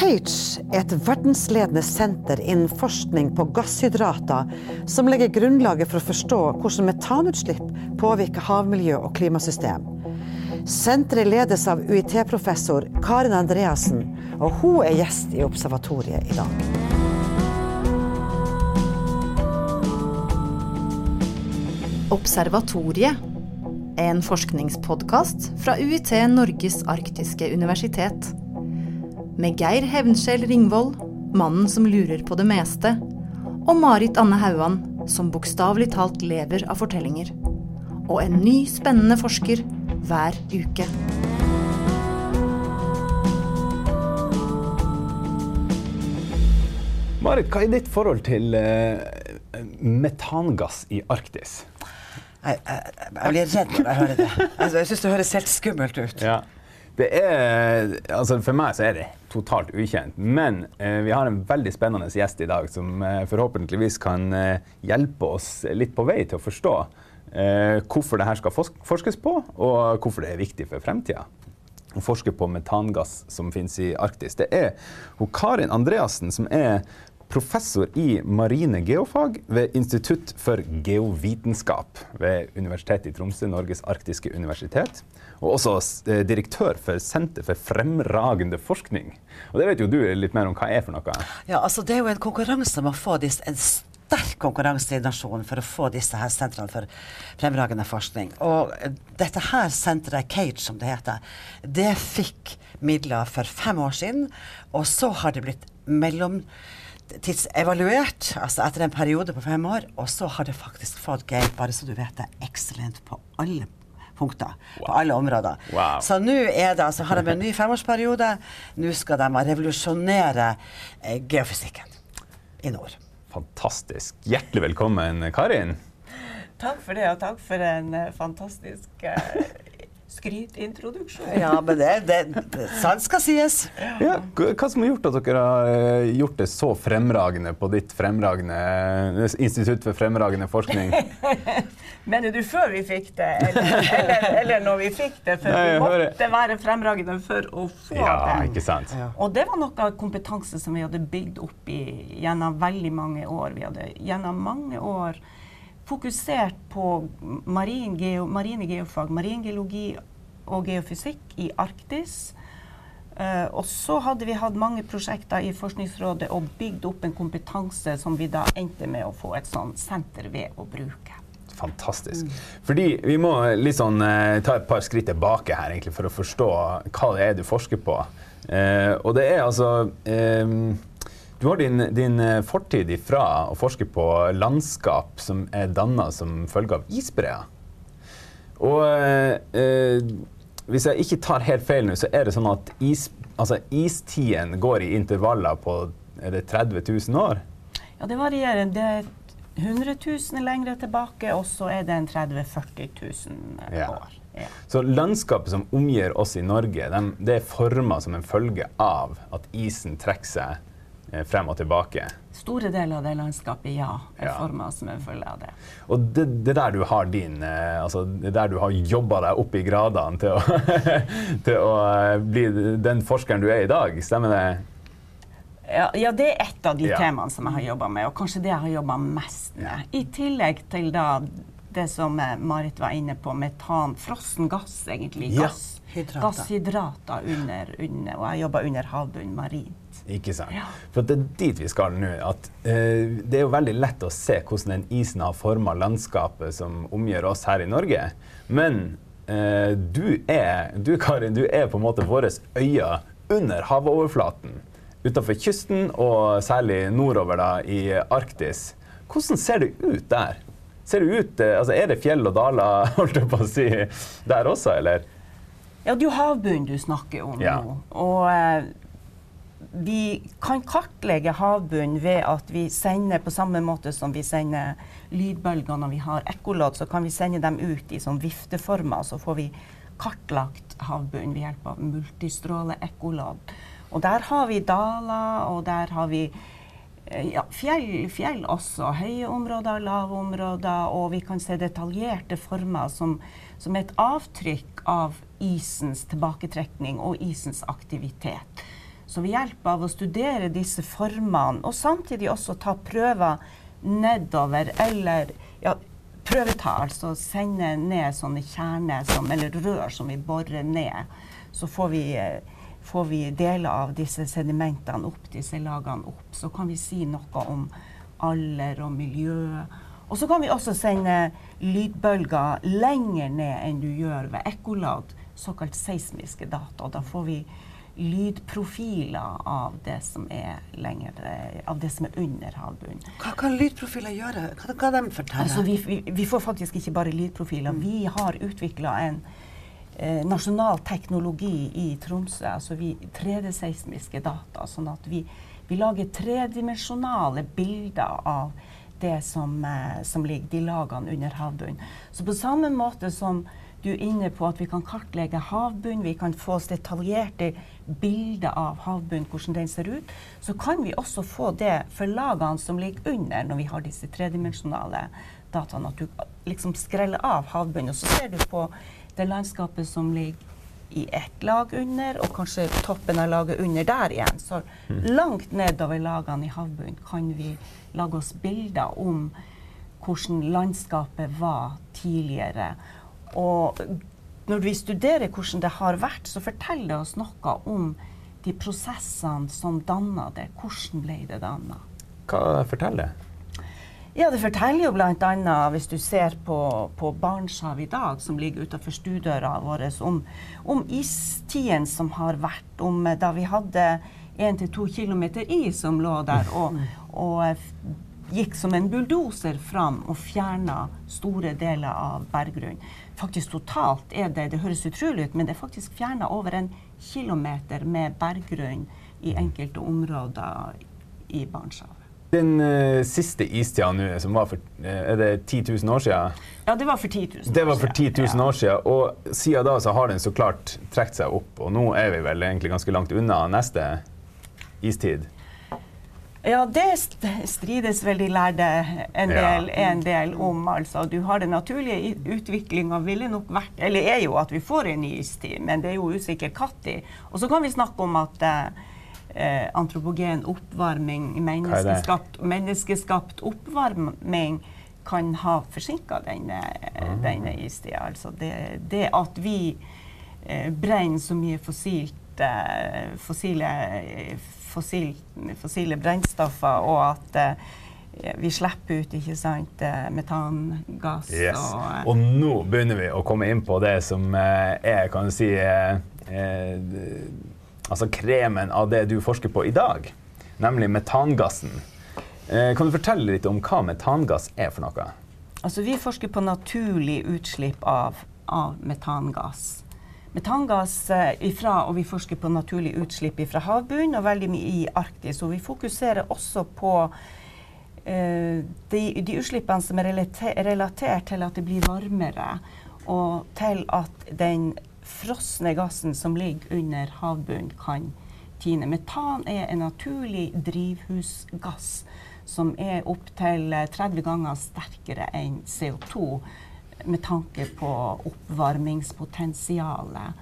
CAGE er et verdensledende senter innen forskning på gasshydrater som legger grunnlaget for å forstå hvordan metanutslipp påvirker havmiljø og klimasystem. Senteret ledes av UiT-professor Karin Andreassen, og hun er gjest i Observatoriet i dag. Observatoriet er en forskningspodkast fra UiT Norges arktiske universitet med Geir Hevnskjell Ringvold, mannen som lurer på det meste, og Marit Anne Hauan, som bokstavelig talt lever av fortellinger. Og en ny, spennende forsker hver uke. Marit, hva er ditt forhold til uh, metangass i Arktis? Jeg, jeg, jeg, blir redd når jeg hører det. Altså, jeg syns det høres helt skummelt ut. Ja. Det er, altså For meg så er det totalt ukjent. Men eh, vi har en veldig spennende gjest i dag som eh, forhåpentligvis kan eh, hjelpe oss litt på vei til å forstå eh, hvorfor det her skal forskes på, og hvorfor det er viktig for fremtida. Å forske på metangass som finnes i Arktis. Det er hun Karin Andreassen som er professor i marine geofag ved Institutt for geovitenskap ved Universitetet i Tromsø, Norges arktiske universitet. Og også eh, direktør for Senter for fremragende forskning. Og det vet jo du litt mer om hva er for noe? Ja, altså Det er jo en konkurranse om å få disse, en sterk konkurranse i nasjonen for å få disse her sentrene for fremragende forskning. Og eh, dette her senteret, CAGE som det heter, det fikk midler for fem år siden. Og så har det blitt mellom tidsevaluert, altså etter en periode på fem år, og så har det faktisk fått Geir, bare så du vet det, excellent på alle punkter. Wow. På alle områder. Wow. Så nå er det, altså, har de en ny femårsperiode. Nå skal de revolusjonere eh, geofysikken i nord. Fantastisk. Hjertelig velkommen, Karin. Takk for det, og takk for en uh, fantastisk uh, skrytintroduksjon. Ja, men det, det, det sant skal sies. Ja, hva som har gjort at dere har eh, gjort det så fremragende på ditt fremragende eh, institutt for fremragende forskning? Mener du før vi fikk det, eller, eller, eller når vi fikk det? For vi måtte være fremragende for å få ja, det. Ikke sant? Ja. Og det var noe kompetanse som vi hadde bygd opp i, gjennom veldig mange år. Vi hadde gjennom mange år fokusert på marin geo, marine geofag, maringeologi og geofysikk i Arktis. Uh, og så hadde vi hatt mange prosjekter i Forskningsrådet og bygd opp en kompetanse som vi da endte med å få et sånt senter ved å bruke. Fantastisk. Fordi vi må liksom, uh, ta et par skritt tilbake her egentlig, for å forstå hva det er du forsker på. Uh, og det er altså um, du har din, din, fortid ifra å forske på landskap som er danna som følge av isbreer. Og eh, hvis jeg ikke tar helt feil nå, så er det sånn at is, altså istiden går i intervaller på er det 30 000 år? Ja, det varierer. Det er 100 000 lenger tilbake, og så er det en 30 000-40 000 år. Ja. Så landskapet som omgir oss i Norge, de, det er forma som en følge av at isen trekker seg Eh, frem og tilbake. Store deler av det landskapet, ja. Er ja. forma som en følge av det. Og det, det der du har din eh, altså det der du har jobba deg opp i gradene til å, til å eh, bli den forskeren du er i dag, stemmer det? Ja, ja, det er et av de ja. temaene som jeg har jobba med, og kanskje det jeg har jobba mest med. I tillegg til da det som Marit var inne på, metan, frossen gass, egentlig. Gass, gasshydrater under, under, og jeg jobber under havbunnen marint. Ikke sant? Ja. For det er dit vi skal nå. at uh, Det er jo veldig lett å se hvordan den isen har forma landskapet som omgjør oss her i Norge. Men uh, du er du, Karin, du er på en måte våre øyne under havoverflaten. Utenfor kysten, og særlig nordover da, i Arktis. Hvordan ser det ut der? Ser det ut, uh, altså Er det fjell og daler holdt jeg på å si, der også, eller? Ja, det er jo havbunnen du snakker om ja. nå. Og vi kan kartlegge havbunnen ved at vi sender på samme måte som vi sender lydbølger når vi har ekkolodd, så kan vi sende dem ut i sånn vifteformer. Så får vi kartlagt havbunnen ved hjelp av multistråleekkolodd. Og der har vi daler, og der har vi eh, ja, fjell, fjell, også. Høye områder, lave områder. Og vi kan se detaljerte former som, som et avtrykk av isens tilbaketrekning og isens aktivitet. Så ved hjelp av å studere disse formene, og samtidig også ta prøver nedover, eller ja, prøveta, altså sende ned sånne kjerner som, eller rør som vi borer ned, så får vi, eh, får vi deler av disse sedimentene opp, disse lagene opp. Så kan vi si noe om alder og miljø. Og så kan vi også sende lydbølger lenger ned enn du gjør ved ekkolodd, såkalt seismiske data. Da får vi lydprofiler av det som er, lenger, eh, av det som er under havbunnen. Hva kan lydprofiler gjøre? Hva kan de fortelle? Altså, vi, vi, vi, får faktisk ikke bare lydprofiler. Vi har utvikla en eh, nasjonal teknologi i Tromsø, altså 3D-seismiske data. Sånn at vi, vi lager tredimensjonale bilder av det som, eh, som ligger, de lagene under havbunnen. Så på samme måte som du er inne på at vi kan kartlegge havbunnen, vi kan få detaljerte bilder av havbunnen, hvordan den ser ut, så kan vi også få det for lagene som ligger under, når vi har disse tredimensjonale dataene. At du liksom skreller av havbunnen, og så ser du på det landskapet som ligger i ett lag under, og kanskje toppen av laget under der igjen. Så mm. langt nedover lagene i havbunnen kan vi lage oss bilder om hvordan landskapet var tidligere. Og når vi studerer hvordan det har vært, så forteller det oss noe om de prosessene som danna det. Hvordan ble det danna? Hva forteller det? Ja, Det forteller jo bl.a. hvis du ser på, på Barentshavet i dag, som ligger utenfor stuedøra vår, om, om istiden som har vært, om da vi hadde 1-2 km is som lå der, og, og gikk som en bulldoser fram og fjerna store deler av berggrunnen faktisk totalt er det Det høres utrolig ut, men det er faktisk fjerna over en kilometer med berggrunn i enkelte områder i Barentshavet. Den uh, siste istida nå, som var for uh, er det 10 000 år siden? Ja, det var for 10 000 år Det var for 10 000 ja. år siden. Og siden da så har den så klart trukket seg opp. Og nå er vi vel egentlig ganske langt unna neste istid. Ja, det strides vel de lærde en del, ja. en del om. altså. Du har Den naturlige utviklinga ville nok vært, eller er jo at vi får en ny istid, men det er jo usikkert når. Og så kan vi snakke om at eh, antropogen oppvarming, menneskeskapt, menneskeskapt, oppvarming, kan ha forsinka denne, ah. denne istida. Altså det, det, at vi eh, brenner så mye fossilt, eh, fossile fossil, fossile brennstoffer, og at vi slipper ut ikke sant, eh, metangass. Yes. Og, og, nå begynner vi å komme inn på det som er kan du si, altså kremen av det du forsker på i dag, nemlig metangassen. kan du fortelle litt om hva metangass er for noe? Altså, vi forsker på naturlig utslipp av, av metangass metangass eh, ifra, og vi forsker på naturlig utslipp fra havbunnen og veldig mye i Arktis. Og vi fokuserer også på uh, de, de, utslippene som er relatert til at det blir varmere, og til at den frosne gassen som ligger under havbunnen, kan tine. Metan er en naturlig drivhusgass som er opptil 30 ganger sterkere enn CO2 med tanke på oppvarmingspotensialet.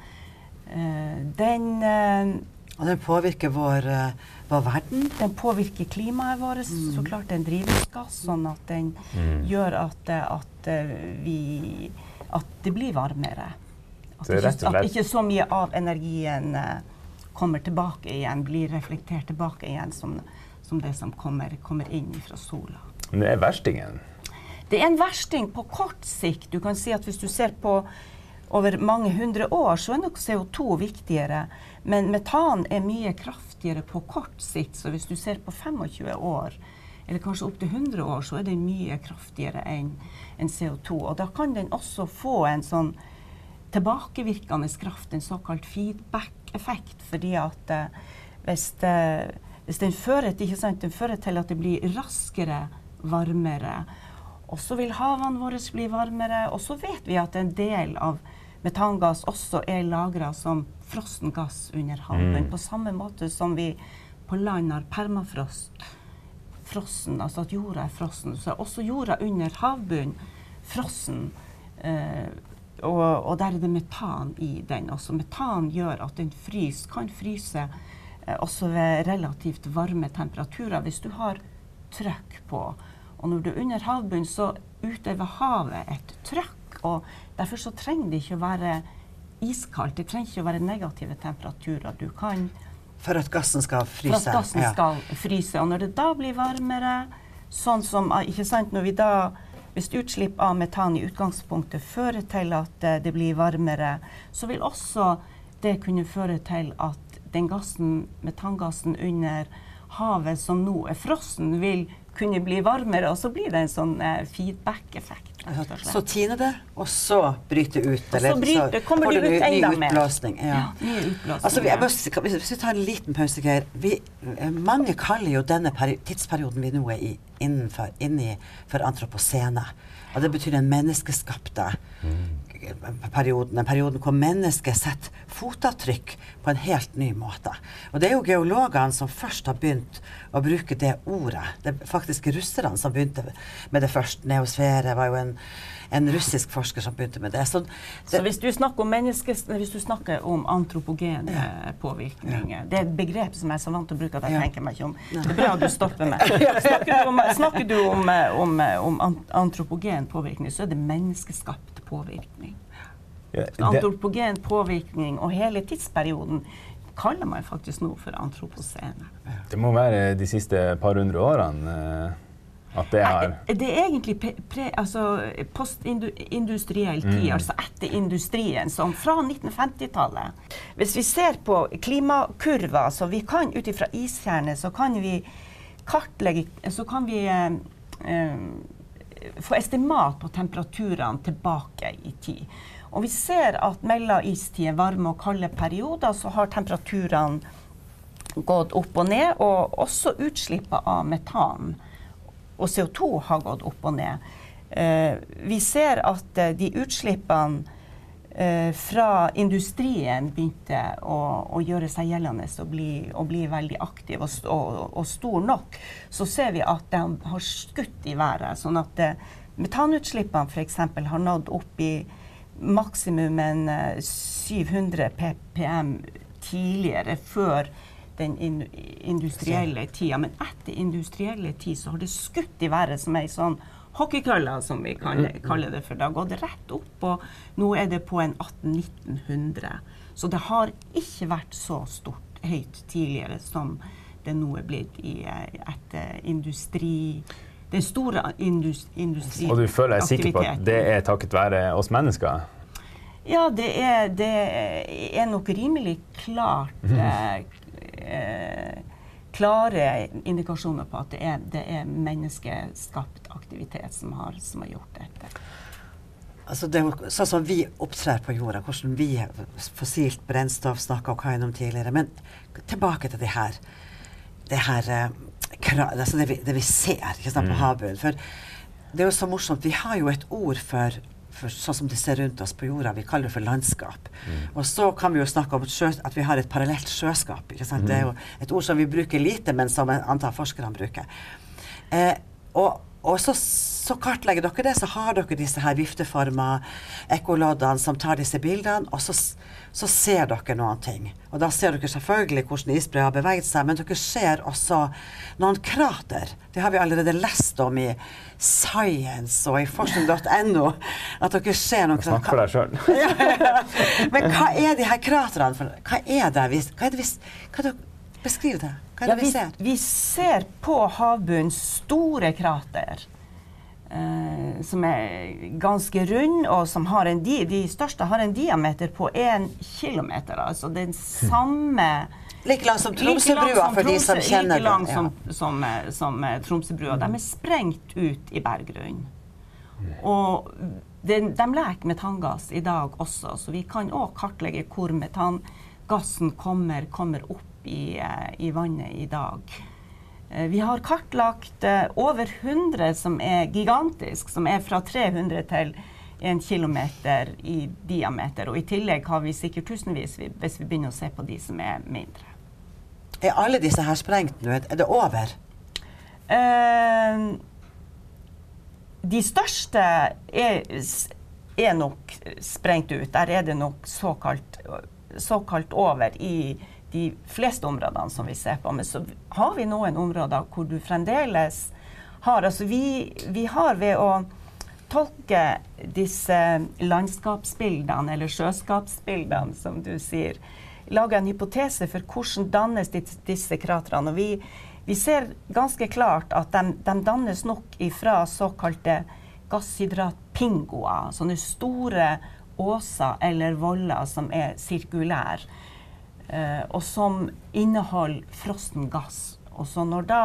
Uh, den uh, Og den påvirker vår, uh, vår, verden? Den påvirker klimaet vårt. Mm. Så klart en drivhusgass, sånn at den mm. gjør at, at, vi At det blir varmere. At, ikke, at ikke så mye av energien kommer tilbake igjen, blir reflektert tilbake igjen som, som det som kommer, kommer inn fra sola. Men det er verstingen? Det er en versting på kort sikt. Du kan si at hvis du ser på over mange hundre år, så er nok CO2 viktigere. Men metan er mye kraftigere på kort sikt. Så hvis du ser på 25 år, eller kanskje opptil 100 år, så er den mye kraftigere enn en CO2. Og da kan den også få en sånn tilbakevirkende kraft, en såkalt feedback-effekt. Fordi at uh, hvis, det, hvis den, fører til, den fører til at det blir raskere varmere, og så vil havene våre bli varmere. Og så vet vi at en del av metangass også er lagra som frossen gass under havbunnen. Mm. På samme måte som vi på land har permafrost. Frossen, altså at jorda er frossen. Så er også jorda under havbunnen frossen. Eh, og, og, der er det metan i den også. Metan gjør at den frys, kan fryse eh, også ved relativt varme temperaturer. Hvis du har trøkk på, og når du er under havbunnen, så utøver havet et trøkk. og Derfor så trenger det ikke å være iskaldt. Det trenger ikke å være negative temperaturer. Du kan For at gassen skal fryse? For at gassen ja. skal fryse. Og når det da blir varmere, sånn som ah, ikke sant, når vi da hvis utslipp av metan i utgangspunktet fører til at uh, det blir varmere, så vil også det kunne føre til at den gassen, metangassen under havet som nå er frossen, vil kunne bli varmere, og så blir det en sånn uh, feedback-effekt. Så tiner det, og så bryter det ut? Og så, bryter, så kommer det ut enda mer. Utblåsning. Ja. Ja, utblåsning. Altså, vi, bare, hvis vi tar en liten pause, Geir. Mange kaller jo denne tidsperioden vi nå er i, innenfor, inni for antroposene. Og det betyr den menneskeskapte perioden. Den perioden hvor mennesket setter fotavtrykk på en helt ny måte. Og det er jo geologene som først har begynt å bruke det ordet. Det er faktisk russerne som begynte med det først. Neosfere var jo en en russisk forsker som begynte med det. Så, det, så hvis, du hvis du snakker om antropogene ja. påvirkninger ja. det er et begrep som jeg er så vant til å bruke at jeg ja. tenker meg ikke om. Det er bra at du stopper meg. Snakker du om, snakker du om, om, om antropogen påvirkning, så er det menneskeskapt påvirkning. Antropogen påvirkning og hele tidsperioden kaller man faktisk nå for antroposene. Det må være de siste par hundre årene? Eh, at det har Det er egentlig pre, altså, postindustriell tid, mm. altså etter industrien, som fra 1950-tallet. Hvis vi ser på klimakurver, så vi kan ut ifra iskjerner, så kan vi kartlegge Så kan vi eh, eh, få estimat på temperaturene tilbake i tid. Og vi ser at mellom istider, varme og kalde perioder, så har temperaturene gått opp og ned, og også utslippet av metan og CO2 har gått opp og ned. Eh, vi ser at eh, de utslippene eh, fra industrien begynte å, å, gjøre seg gjeldende og bli, og bli veldig aktiv og, og, og, stor nok, så ser vi at de har skutt i været. Sånn at metanutslippene f.eks. har nådd opp i maksimum en 700 ppm tidligere, før den industrielle tida. Men etter industrielle tid så har det skutt i været som ei sånn hockeykølle, som vi kaller, mm. kaller, det for. Det har gått rett opp, og nå er det på en 1800-1900. Så det har ikke vært så stort høyt tidligere som det nå er blitt i, eh, etter industri den store indus, industriaktiviteten. Og du føler deg sikker på at det er takket være oss mennesker? Ja, det er, det er nok rimelig klart mhm. eh, eh, klare indikasjoner på at det er, det er menneskeskapt aktivitet som har, som har, gjort dette. Altså det sånn som vi opptrer på jorda, hvordan vi fossilt brennstoff snakka om tidligere. Men tilbake til det her, det, her, eh, altså det, vi, det vi ser ikke sant, på mm. havbunnen. For det er jo så morsomt. Vi har jo et ord for for, sånn som det ser rundt oss på jorda. Vi kaller det for landskap. Mm. Og så kan vi jo snakke om sjø, at vi har et parallelt sjøskap. Mm. Det er jo et ord som vi bruker lite, men som antall forskerne bruker. Eh, og, og så, så, kartlegger dere det, så har dere disse her vifteforma ekkoloddene som tar disse bildene, og så, så, ser dere noen ting. Og da ser dere selvfølgelig hvordan isbreet har beveget seg, men dere ser også noen krater. Det har vi allerede lest om i Science og i forskning.no. At dere ser noen Snakk for deg sjøl. Men hva er de her kraterne for Hva er det vi, hva er det vi hva er det, Beskriv det. Hva er det ja, vi, vi, ser? Vi ser på havbunnen store krater. Uh, som er ganske rund, og som har en di de største har en diameter på 1 km. Altså den samme Like lang som Tromsøbrua, for de som kjenner Like lang som, som, som, som eh, Tromsøbrua. De er sprengt ut i berggrunnen. Og de, de leker metangass i dag også, så vi kan òg kartlegge hvor metangassen kommer, kommer opp i, eh, i vannet i dag. Eh, vi har kartlagt eh, over 100 som er gigantisk, som er fra 300 til 1 km i diameter. Og i tillegg har vi sikkert tusenvis hvis vi begynner å se på de som er mindre. Er alle disse her sprengt nå? Er det over? Uh, de største er, er, nok sprengt ut. Der er det nok såkalt, såkalt over i de fleste områdene som vi ser på. Men så har vi noen områder hvor du fremdeles har Altså vi, vi har ved å tolke disse landskapsbildene, eller sjøskapsbildene, som du sier, lage en hypotese for hvordan dannes disse kratrene. Og vi, vi ser ganske klart at de, de dannes nok ifra såkalte gasshydratpingoer, sånne store åser eller voller som er sirkulære, og som inneholder frossen gass. Og så når da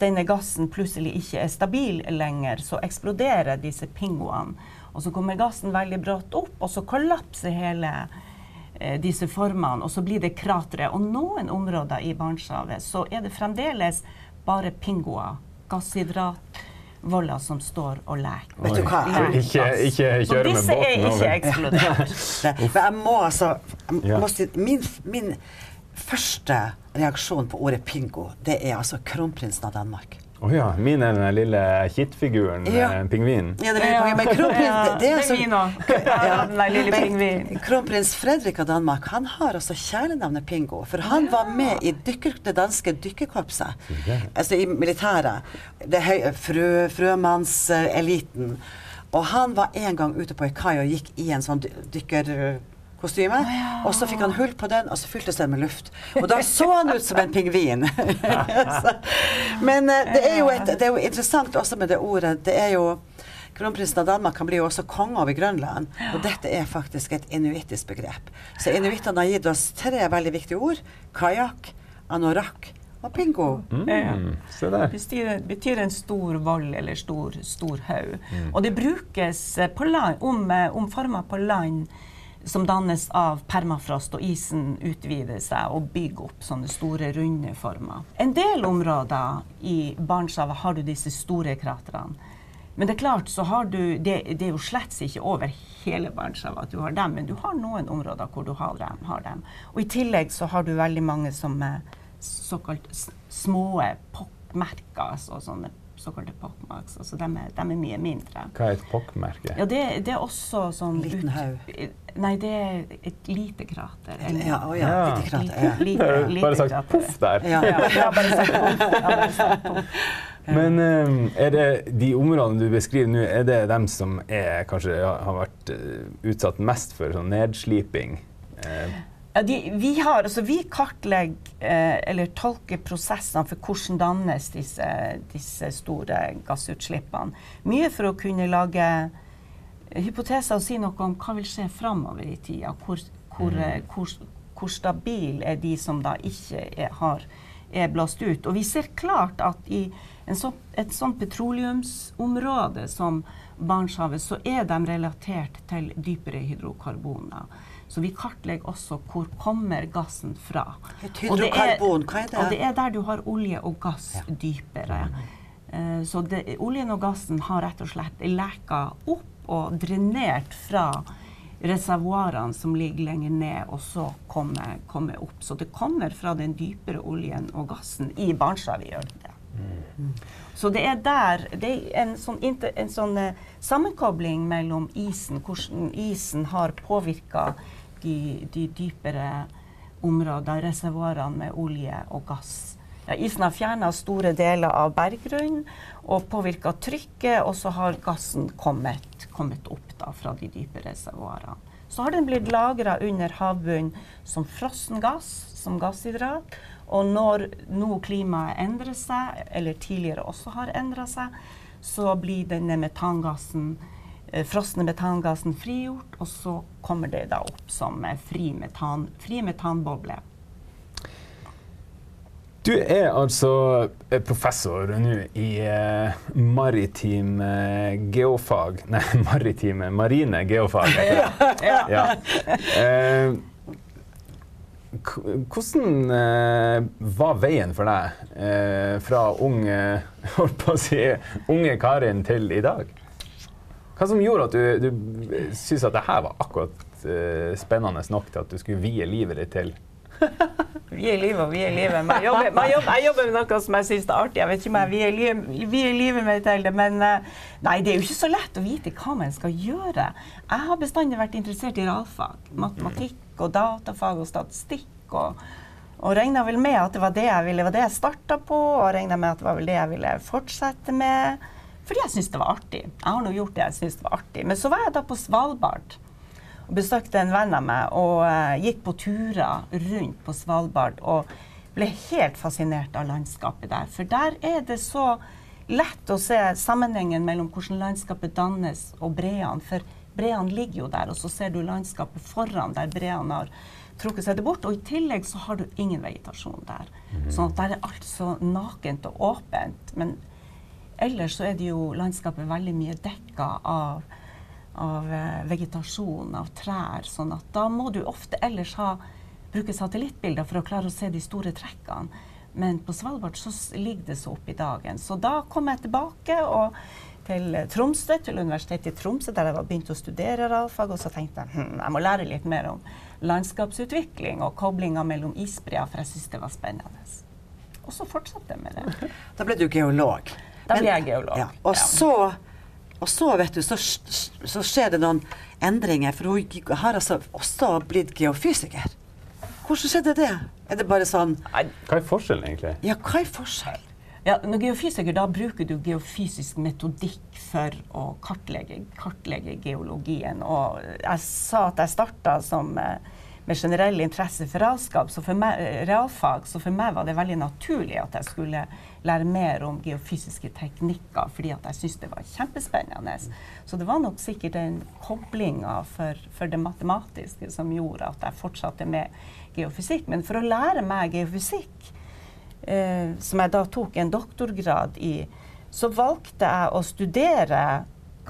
denne gassen plutselig ikke er stabil lenger, så eksploderer disse pingoene. Og så kommer gassen veldig brått opp, og så kollapser hele eh, disse formene, og så blir det kratre. Og noen områder i Barentshavet så er det fremdeles bare pingoer, gasshydrat voller som står og leker. Vet du hva? Ikke, ikke kjøre med båten over. Og disse er ikke eksplodert. Men jeg må altså jeg må si, min, min første reaksjon på ordet pingo, det er altså kronprinsen av Danmark. Å oh ja. Min er den lille kittfiguren, ja. Eh, pingvinen. Ja, det er ja. Men kronprins ja, det, er altså, min òg. Ja, den lille pingvinen. Kronprins Fredrik av Danmark han har også kjælenavnet Pingo. For han var med i dykker, det danske dykkerkorpset. Altså i militæret. Det høy, frø, frømannseliten. Og han var en gang ute på ei kai og gikk i en sånn dykker kostyme. Oh, ja. Og så fikk han hull på den, og så fyltes den med luft. Og da så han ut som en pingvin. Men uh, det, er et, det, er jo interessant også med det ordet. Det er jo Kronprinsen av Danmark kan bli jo også konge over Grønland. Og dette er faktisk et inuittisk begrep. Så inuittene har gitt oss tre veldig viktige ord. Kajakk, anorakk og pingo. Mm, der. Det betyr, betyr, en stor vold eller stor, stor haug. Mm. Og det brukes på land, om, eh, om former på land som dannes av permafrost, og isen utvider seg og bygger opp sånne store, runde former. En del områder i Barentshavet har du disse store kraterne. Men det er klart, så har du, det, det er jo slett ikke over hele Barentshavet at du har dem, men du har noen områder hvor du har dem, har dem. Og i tillegg så har du veldig mange som er såkalt små pockmerker, altså sånne såkalte pockmarks. Altså de er, de er, mye mindre. Hva er et pockmerke? Ja, det, det, er også sånn Liten haug? Nei, det er et lite krater. Eller, ja, å, ja, ja. Lite krater. Ja. Lite, lite, bare sagt poff der. Ja, ja, bare sagt poff. Men um, er det de områdene du beskriver nå, er det dem som er, kanskje har vært uh, utsatt mest for sånn nedsliping? Ja, de, vi, har, altså, vi kartlegger eh, eller tolker prosessene for hvordan dannes disse, disse store gassutslippene. Mye for å kunne lage hypoteser og si noe om hva vil skje framover i tida. Hvor, hvor, mm. Eh, hvor, hvor stabil er de som da ikke er, har, er blåst ut. Og vi ser klart at i så, et sånt petroleumsområde som Barentshavet, så er de relatert til dypere hydrokarboner. Så vi kartlegger også hvor kommer gassen fra. Hydrokarbon, hva er det? Og det er der du har olje og gass ja. dypere. Uh, så det, oljen og gassen har rett og slett leka opp og drenert fra reservoarene som ligger lenger ned, og så kommer, kommer opp. Så det kommer fra den dypere oljen og gassen i Barentshavet. Så det er der Det er en sånn, en sånn uh, sammenkobling mellom isen, hvordan isen har påvirka de, de dypere områdene, reservoarene med olje og gass. Ja, isen har fjerna store deler av berggrunnen og påvirka trykket, og så har gassen kommet, kommet opp da, fra de dype reservoarene. Så har den blitt lagra under havbunnen som frossen gass, som gasshydrat. Og når nå klimaet endrer seg, eller tidligere også har endra seg, så blir denne metangassen Eh, frosne metangassen frigjort, og så kommer det da opp som fri, metan, fri metanboble. Du er altså eh, professor nå i eh, maritim eh, geofag Nei, maritime marine geofag, heter det. ja. ja. Eh, hvordan eh, var veien for deg fra unge, holdt på å si, unge Karin til i dag? Hva som gjorde at du, du syntes at det her var akkurat spennende nok til at du skulle vie livet ditt til? vie livet og vie livet. Man jobber, man jobber, jeg jobber med noe som jeg syns er artig. Jeg vet ikke om jeg vier i livet til det. Men uh, nei, det er jo ikke så lett å vite hva man skal gjøre. Jeg har bestandig vært interessert i realfag. Matematikk og datafag og statistikk. og Og regna vel med at det var det jeg ville, var det jeg starta på, og regna med at det var vel det jeg ville fortsette med. Fordi jeg syntes det var artig. Jeg har nå gjort det jeg syntes var artig. Men så var jeg da på Svalbard besøkte en venn av meg og uh, gikk på turer rundt på Svalbard og ble helt fascinert av landskapet der. For der er det så lett å se sammenhengen mellom hvordan landskapet dannes og breene. For breene ligger jo der, og så ser du landskapet foran der breene har trukket seg bort. Og i tillegg så har du ingen vegetasjon der. Mm. Sånn at der er alt så nakent og åpent. Men ellers så er det jo landskapet veldig mye dekka av, av uh, vegetasjon, av trær. Sånn at da må du ofte ellers ha, bruke satellittbilder for å klare å se de store trekkene. Men på Svalbard så ligger det så opp i dagen. Så da kom jeg tilbake til Tromsø, til Universitetet i Tromsø, der jeg var begynt å studere realfag. Og så tenkte jeg hm, jeg må lære litt mer om landskapsutvikling og koblinga mellom isbreer, for jeg syntes det var spennende. Og så fortsatte jeg med det. Da ble du geolog. Da ble jeg geolog. Ja. Og, så, og, så, vet du, så, så, skjer det noen endringer, for hun har altså også blitt geofysiker. Hvordan skjedde det? Er det bare sånn Hva er forskjellen, egentlig? Ja, hva er forskjellen? Ja, når geofysiker, da bruker du geofysisk metodikk for å kartlegge, kartlegge geologien. Og jeg sa at jeg starta som eh, med generell interesse for realskap, så for meg, eh, realfag, så for meg var det veldig naturlig at jeg skulle lære mer om geofysiske teknikker, fordi at jeg syntes det var kjempespennende. Så det var nok sikkert den koblinga for, for, det matematiske som gjorde at jeg fortsatte med geofysikk. Men for å lære meg geofysikk eh, som jeg da tok en doktorgrad i, så valgte jeg å studere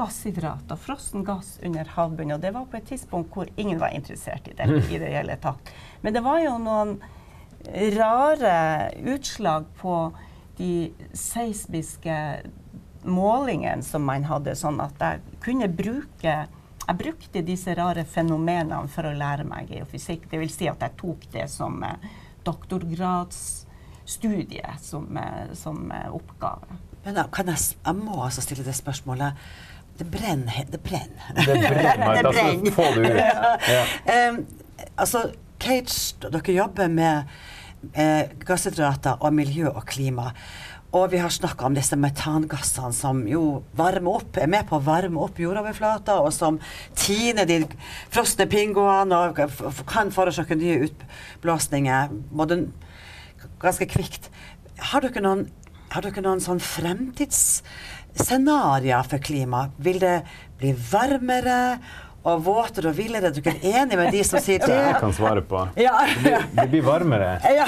gasshydrater, frossen gass under havbunnen. Og det var på et tidspunkt hvor ingen var interessert i det i det hele tatt. Men det var jo noen rare utslag på de seismiske målingene som man hadde, sånn at jeg kunne bruke jeg brukte disse rare fenomenene for å lære meg geofysikk. Dvs. Si at jeg tok det som eh, doktorgrads studie som, eh, som eh, oppgave. Men da, kan jeg, jeg må altså stille det spørsmålet. Det brenner. Det brenner. Det brenner. det brenner. Få det ut. Ja. Um, altså, Cage, dere jobber med eh, gasshydrater og miljø og klima. Og vi har snakka om disse metangassene som jo varmer opp, er med på å varme opp jordoverflata, og som tiner de frosne pingoene og kan forårsake nye utblåsninger. Både ganske kvikt. Har dere noen, har dere noen sånn fremtidsscenarioer for klima? Vil det bli varmere? og våtere og villere. Er dere enige med de som sier det? Jeg kan svare på. Ja, ja. Det, blir varmere. Ja,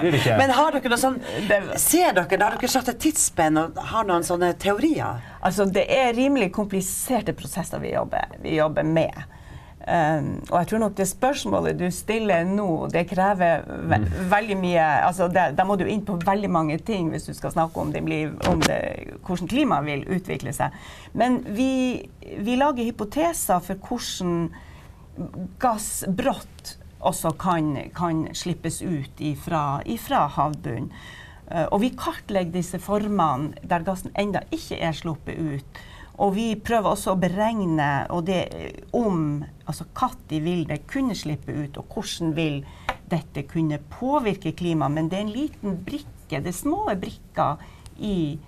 blir det ikke? Men har dere noe sånn Ser dere, har dere satt et tidsspenn og har noen sånne teorier? Altså, det er rimelig kompliserte prosesser vi jobber, vi jobber med. Um, og jeg tror nok det spørsmålet du stiller nå, det krever ve mm. veldig mye altså Da må du inn på veldig mange ting hvis du skal snakke om, det blir, om det, hvordan klimaet vil utvikle seg. Men vi, vi, lager hypoteser for hvordan gass brått også kan, kan slippes ut ifra, ifra havbunnen. Uh, og vi kartlegger disse formene der gassen ennå ikke er sluppet ut. Og vi prøver også å beregne det, om altså katt vil det kunne slippe ut, og hvordan vil dette kunne påvirke klimaet. Men det er en liten brikke, det er små brikker i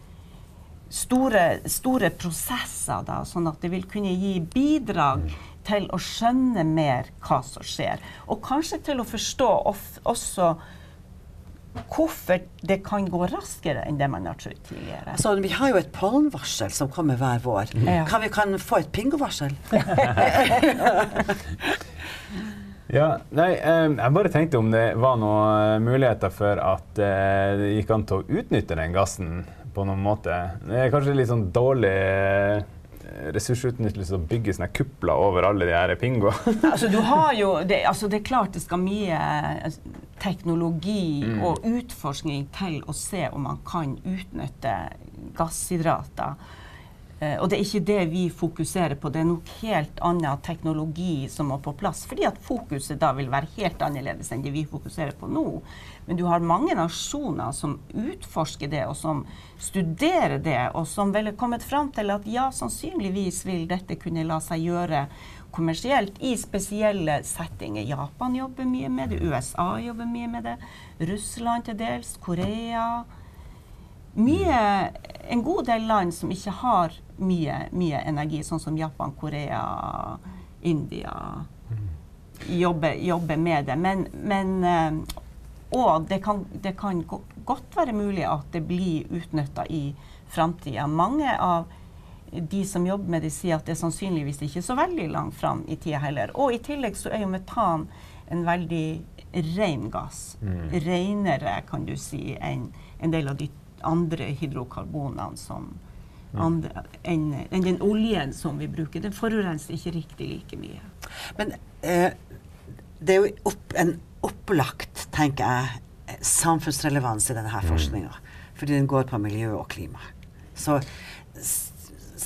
store, store prosesser, da, sånn at det vil kunne gi bidrag til å skjønne mer hva som skjer. Og kanskje til å forstå også hvorfor det kan gå raskere enn det man har trodd tidligere. Altså, vi har jo et pollenvarsel som kommer hver vår. Ja. Kan vi kan få et pingovarsel? ja, nei, jeg bare tenkte om det var noen eh, muligheter for at eh, det gikk an til å utnytte den gassen på noen måte. Det er kanskje litt sånn dårlig ressursutnyttelse å bygge sånne kupler over alle de her pingoene? altså, du har jo det, altså, det er klart det skal mye altså, teknologi mm. og utforskning til å se om man kan utnytte gasshydrater. Eh, og det er ikke det vi fokuserer på, det er nok helt annen teknologi som må på plass. Fordi at fokuset da vil være helt annerledes enn det vi fokuserer på nå. Men du har mange nasjoner som utforsker det, og som studerer det, og som vel er kommet fram til at ja, sannsynligvis vil dette kunne la seg gjøre kommersielt i spesielle settinger. Japan jobber mye med det, USA jobber mye med det, Russland til dels, Korea. Mye, en god del land som ikke har mye, mye energi, sånn som Japan, Korea, India jobber, jobber med det. Men, men eh, og det kan, det kan, godt være mulig at det blir utnytta i framtida. Mange av de som jobber med det, sier at det er sannsynligvis ikke så veldig langt fram i tida heller. Og i tillegg så er jo metan en veldig ren gass. Mm. Renere, kan du si, enn en del av de andre hydrokarbonene som enn en den oljen som vi bruker. Den forurenser ikke riktig like mye. Men eh, det er jo opp, en opplagt, tenker jeg, samfunnsrelevans i denne mm. forskninga. Fordi den går på miljø og klima. Så,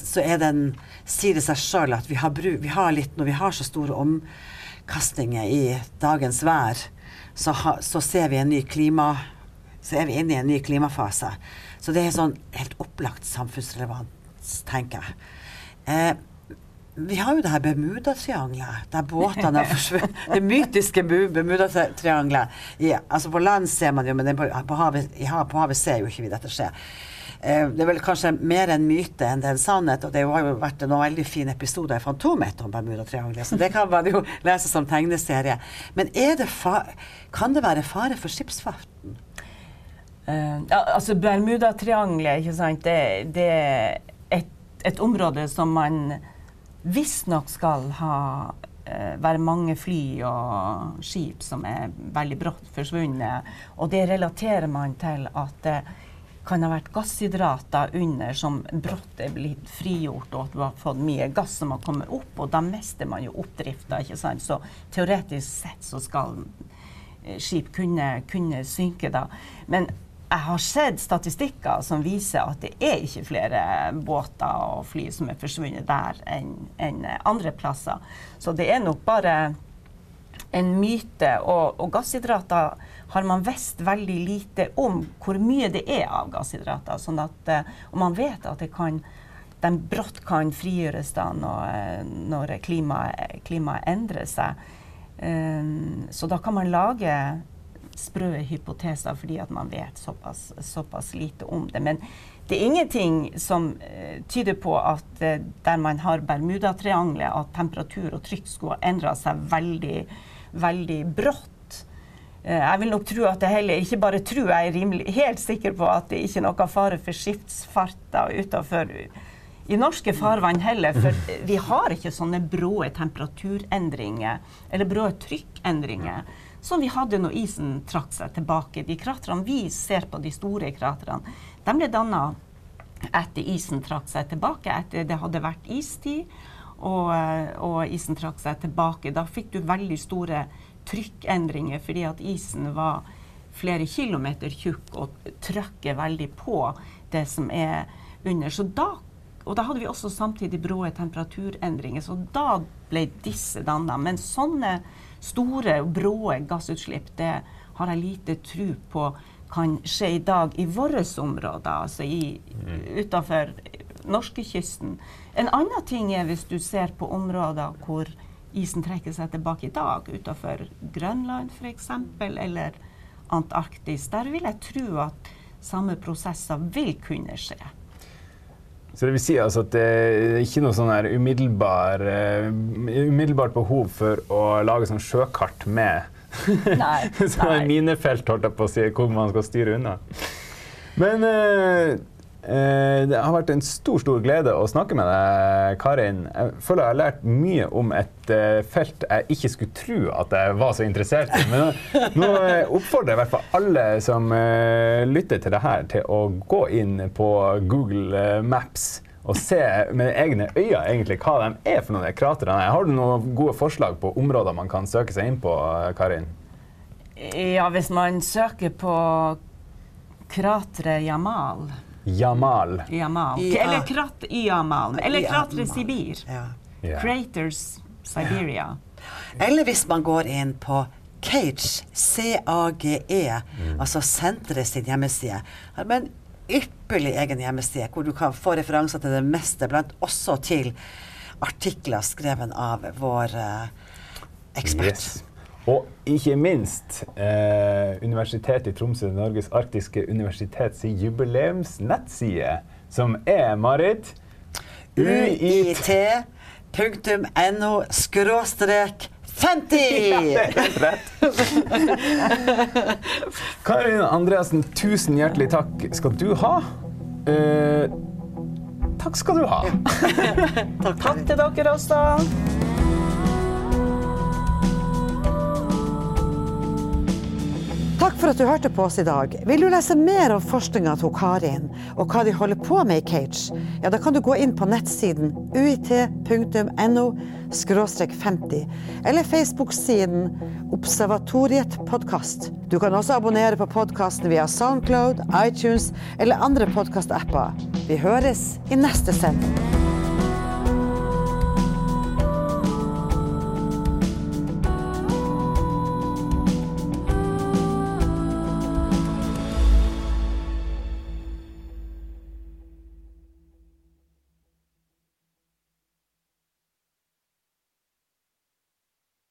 så er den, sier det seg sjøl at vi har, bruk, vi har, litt Når vi har så store omkastninger i dagens vær, så, ha, så ser vi en ny klima så er vi inne i en ny klimafase. Så det er sånn helt opplagt samfunnsrelevans, tenker jeg. Eh, vi har jo det her Bermudatriangelet, der båtene har forsvunnet. Det mytiske Bermudatriangelet. Ja, altså på land ser man jo, men på, på, havet, på havet ser jo ikke vi dette skje. Eh, det er vel kanskje mer en myte enn det er en sannhet. Og det har jo vært noen veldig fine episoder i Fantomet om Bermudatriangelet, så det kan man jo lese som tegneserie. Men det kan det være fare for skipsfarten? Uh, ja, altså Bermudatriangelet, ikke sant, det, det er et, et, område som man visstnok skal ha uh, være mange fly og skip som er veldig brått forsvunnet. Og det relaterer man til at det kan ha vært gasshydrater under som brått er blitt frigjort, og at du har fått mye gass som har kommet opp, og da mister man jo oppdrifta. ikke sant? Så teoretisk sett så skal eh, skip kunne, kunne synke da. Men jeg har sett statistikker som viser at det er ikke flere båter og fly som er forsvunnet der enn en andre plasser. Så det er nok bare en myte. Og, og gasshydrater har man visst veldig lite om hvor mye det er av gasshydrater. Sånn at, eh, og man vet at det kan, de brått kan frigjøres da når, når klimaet, klimaet endrer seg. Um, så da kan man lage sprø hypoteser fordi at man vet såpass, såpass, lite om det. Men det er ingenting som tyder på at der man har Bermudatriangelet, at temperatur og trykk skulle ha endra seg veldig, veldig brått. Uh, jeg vil nok tro at det heller ikke bare tro, jeg er rimelig, helt sikker på at det ikke er noe fare for skipsfarta utenfor i norske farvann heller, for vi har ikke sånne brå temperaturendringer eller brå trykkendringer som vi hadde når isen trakk seg tilbake. De kratrene vi ser på, de store kratrene, de ble danna etter isen trakk seg tilbake, etter det hadde vært istid. Og, og, isen trakk seg tilbake. Da fikk du veldig store trykkendringer fordi at isen var flere kilometer tjukk og trykker veldig på det som er under. Så da, og da hadde vi også samtidig brå temperaturendringer, så da ble disse danna. Men sånne store, bråe gassutslipp, det har jeg lite tro på kan skje i dag i våre områder, altså mm. utafor norskekysten. En annen ting er hvis du ser på områder hvor isen trekker seg tilbake i dag, utenfor Grønland f.eks., eller Antarktis. Der vil jeg tro at samme prosesser vil kunne skje. Så det vil si altså at det er ikke noe sånn umiddelbar, uh, umiddelbart behov for å lage sånn sjøkart med nei, sånn minefelt, holdt jeg på å si, hvor man skal styre unna. Men uh, det har vært en stor stor glede å snakke med deg, Karin. Jeg føler jeg har lært mye om et felt jeg ikke skulle tro at jeg var så interessert i. Men nå, oppfordrer jeg i hvert fall alle som lytter til det her, til å gå inn på Google Maps og se med egne øyne egentlig hva de er for noen kratrene. Har du noen gode forslag på områder man kan søke seg inn på, Karin? Ja, hvis man søker på krateret Jamal, Jamal. Jamal. Ja. Eller Krat Yamal. Eller Ja. Kratre Sibir. Ja. Craters Siberia. Eller hvis man går inn på Cage, C-A-G-E, altså senteret sin hjemmeside, har en ypperlig egen hjemmeside hvor du kan få referanser til det meste, blant også til artikler skrevet av vår eh, ekspert. Yes. Og ikke minst eh, Universitetet i Tromsø, Norges arktiske universitet sin jubileumsnettside, som er, Marit UiT.no skråstrek 50! Ja, det er rett. Karin Andreassen, tusen hjertelig takk skal du ha. Eh, takk skal du ha. Takk til dere også. For at du hørte på oss i dag. Vil du lese mer om forskninga til Karin, og hva de holder på med i Cage, ja, da kan du gå inn på nettsiden uit.no 50, eller Facebook-siden Observatoriet podkast. Du kan også abonnere på podkasten via Soundcloud, iTunes eller andre podkastapper. Vi høres i neste sending.